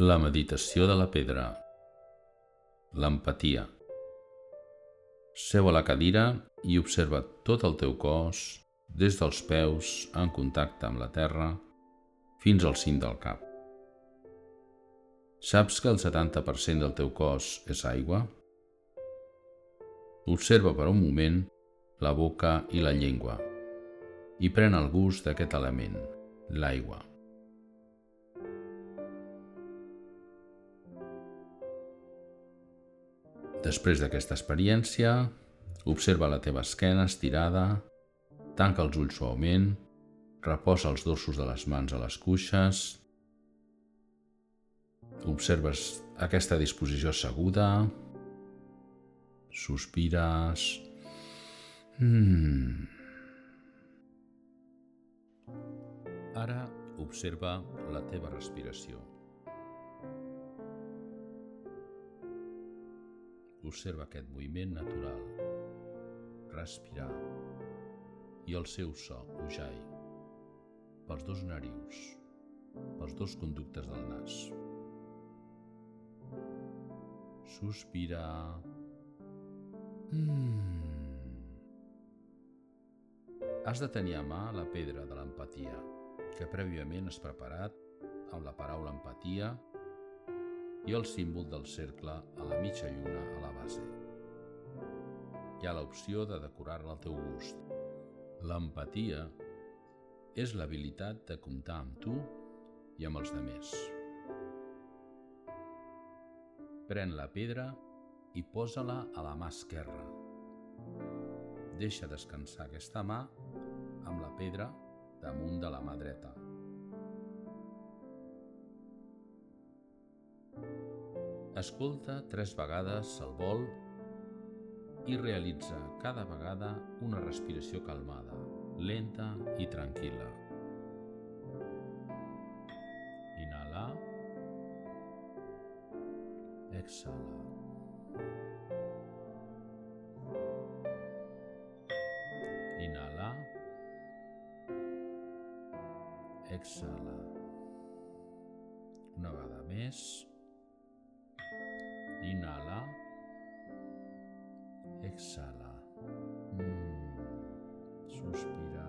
La meditació de la pedra. L'empatia. Seu a la cadira i observa tot el teu cos, des dels peus en contacte amb la terra fins al cim del cap. Saps que el 70% del teu cos és aigua? Observa per un moment la boca i la llengua i pren el gust d'aquest element, l'aigua. Després d'aquesta experiència, observa la teva esquena estirada, tanca els ulls suaument, reposa els dorsos de les mans a les cuixes, observes aquesta disposició asseguda, sospires... Mm. Ara observa la teva respiració. Observa aquest moviment natural. Respirar. I el seu so, ujai. Pels dos narius. Pels dos conductes del nas. Sospira. Mm. Has de tenir a mà la pedra de l'empatia, que prèviament has preparat amb la paraula empatia i el símbol del cercle a la mitja lluna a base. Hi ha l'opció de decorar-la al teu gust. L'empatia és l'habilitat de comptar amb tu i amb els demés. Pren la pedra i posa-la a la mà esquerra. Deixa descansar aquesta mà amb la pedra damunt de la mà dreta. Escolta tres vegades el vol i realitza cada vegada una respiració calmada, lenta i tranquil·la. Inhala. Exhala. Inhala. Exhala. Una vegada més. Exhala. Mm. Sospira.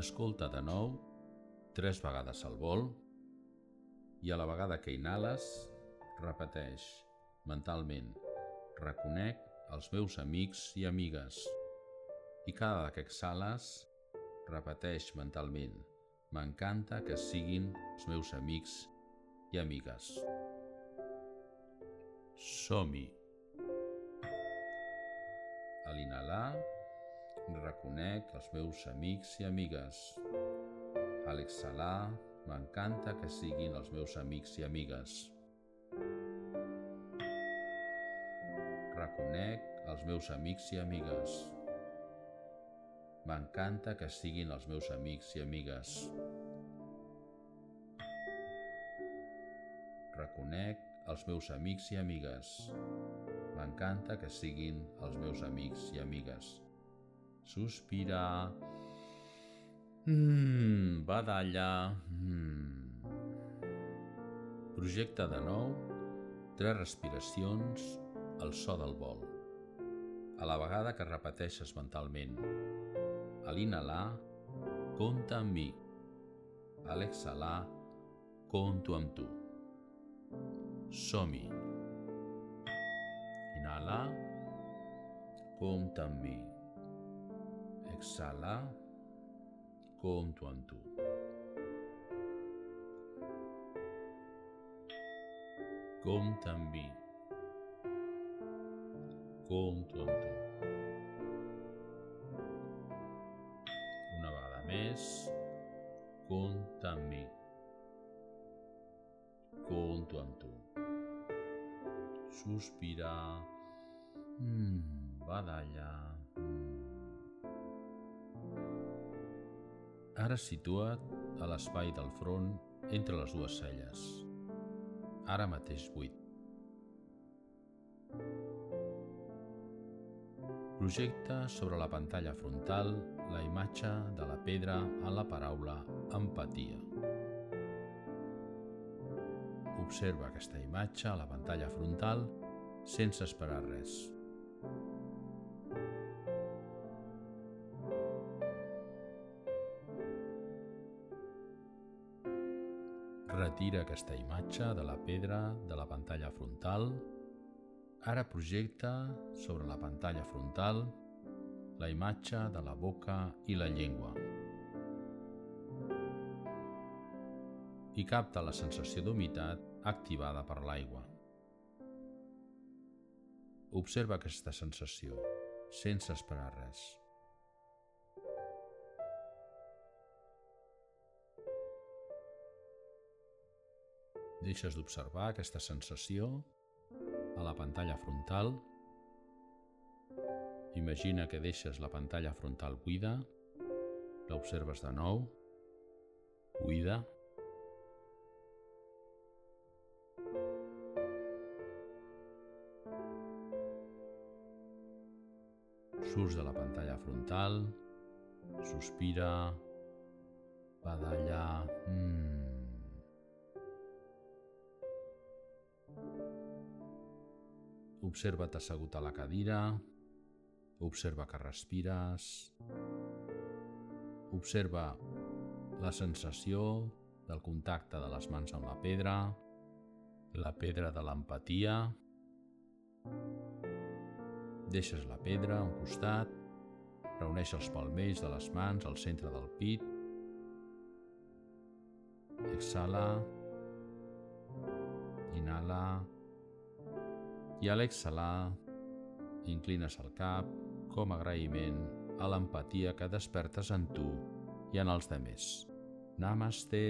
Escolta de nou tres vegades al vol i a la vegada que inhales repeteix mentalment reconec els meus amics i amigues i cada que exhales repeteix mentalment m'encanta que siguin els meus amics i amigues. Som-hi. A l'inhalar, reconec els meus amics i amigues. A l'exhalar, m'encanta que siguin els meus amics i amigues. Reconec els meus amics i amigues. M'encanta que siguin els meus amics i amigues. reconec els meus amics i amigues. M'encanta que siguin els meus amics i amigues. Sospira. Mm, badalla. Mm. Projecta de nou tres respiracions al so del vol. A la vegada que repeteixes mentalment. A l'inhalar, compta amb mi. A l'exhalar, compto amb tu. Som-hi. Inhala. Compta amb mi. Exhala. Compto amb tu. Compta amb mi. Compto amb tu. Una vegada més. Compta amb mi. Compto amb tu. Sospira. Mm, badalla. Mm. Ara situa't a l'espai del front entre les dues celles. Ara mateix buit. Projecta sobre la pantalla frontal la imatge de la pedra en la paraula empatia. Observa aquesta imatge a la pantalla frontal sense esperar res. Retira aquesta imatge de la pedra de la pantalla frontal. Ara projecta sobre la pantalla frontal la imatge de la boca i la llengua. I capta la sensació d'humitat activada per l'aigua. Observa aquesta sensació, sense esperar res. Deixes d'observar aquesta sensació a la pantalla frontal. Imagina que deixes la pantalla frontal buida, l'observes de nou, buida. Surts de la pantalla frontal, sospira, badalla... Mm. Observa't assegut a la cadira, observa que respires, observa la sensació del contacte de les mans amb la pedra, la pedra de l'empatia. Deixes la pedra a un costat, reuneix els palmells de les mans al centre del pit, exhala, inhala, i a l'exhalar inclines el cap com a agraïment a l'empatia que despertes en tu i en els demés. Namaste.